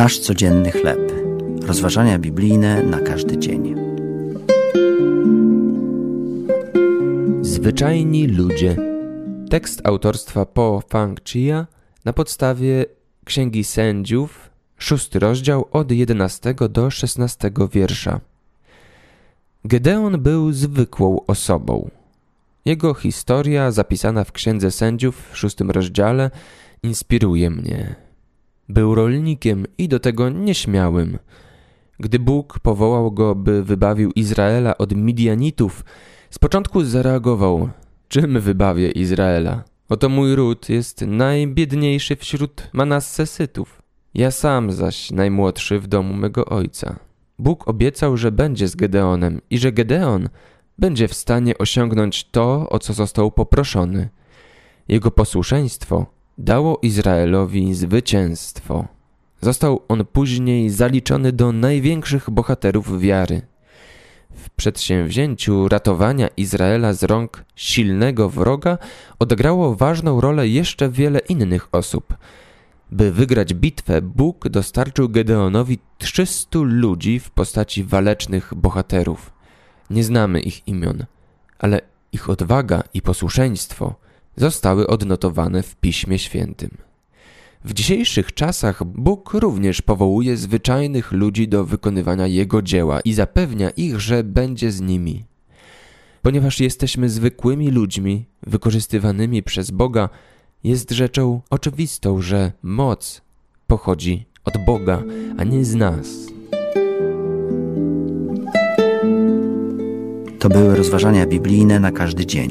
Nasz codzienny chleb. Rozważania biblijne na każdy dzień. Zwyczajni ludzie. Tekst autorstwa Po Fang-chia na podstawie Księgi Sędziów, szósty rozdział od 11 do 16 wiersza. Gedeon był zwykłą osobą. Jego historia, zapisana w Księdze Sędziów w szóstym rozdziale, inspiruje mnie. Był rolnikiem i do tego nieśmiałym. Gdy Bóg powołał go, by wybawił Izraela od Midianitów, z początku zareagował: Czym wybawię Izraela? Oto mój ród jest najbiedniejszy wśród Manassesytów. Ja sam zaś najmłodszy w domu mego ojca. Bóg obiecał, że będzie z Gedeonem i że Gedeon będzie w stanie osiągnąć to, o co został poproszony. Jego posłuszeństwo dało Izraelowi zwycięstwo. Został on później zaliczony do największych bohaterów wiary. W przedsięwzięciu ratowania Izraela z rąk silnego wroga odegrało ważną rolę jeszcze wiele innych osób. By wygrać bitwę, Bóg dostarczył Gedeonowi 300 ludzi w postaci walecznych bohaterów. Nie znamy ich imion, ale ich odwaga i posłuszeństwo zostały odnotowane w Piśmie Świętym. W dzisiejszych czasach Bóg również powołuje zwyczajnych ludzi do wykonywania Jego dzieła i zapewnia ich, że będzie z nimi. Ponieważ jesteśmy zwykłymi ludźmi, wykorzystywanymi przez Boga, jest rzeczą oczywistą, że moc pochodzi od Boga, a nie z nas. To były rozważania biblijne na każdy dzień.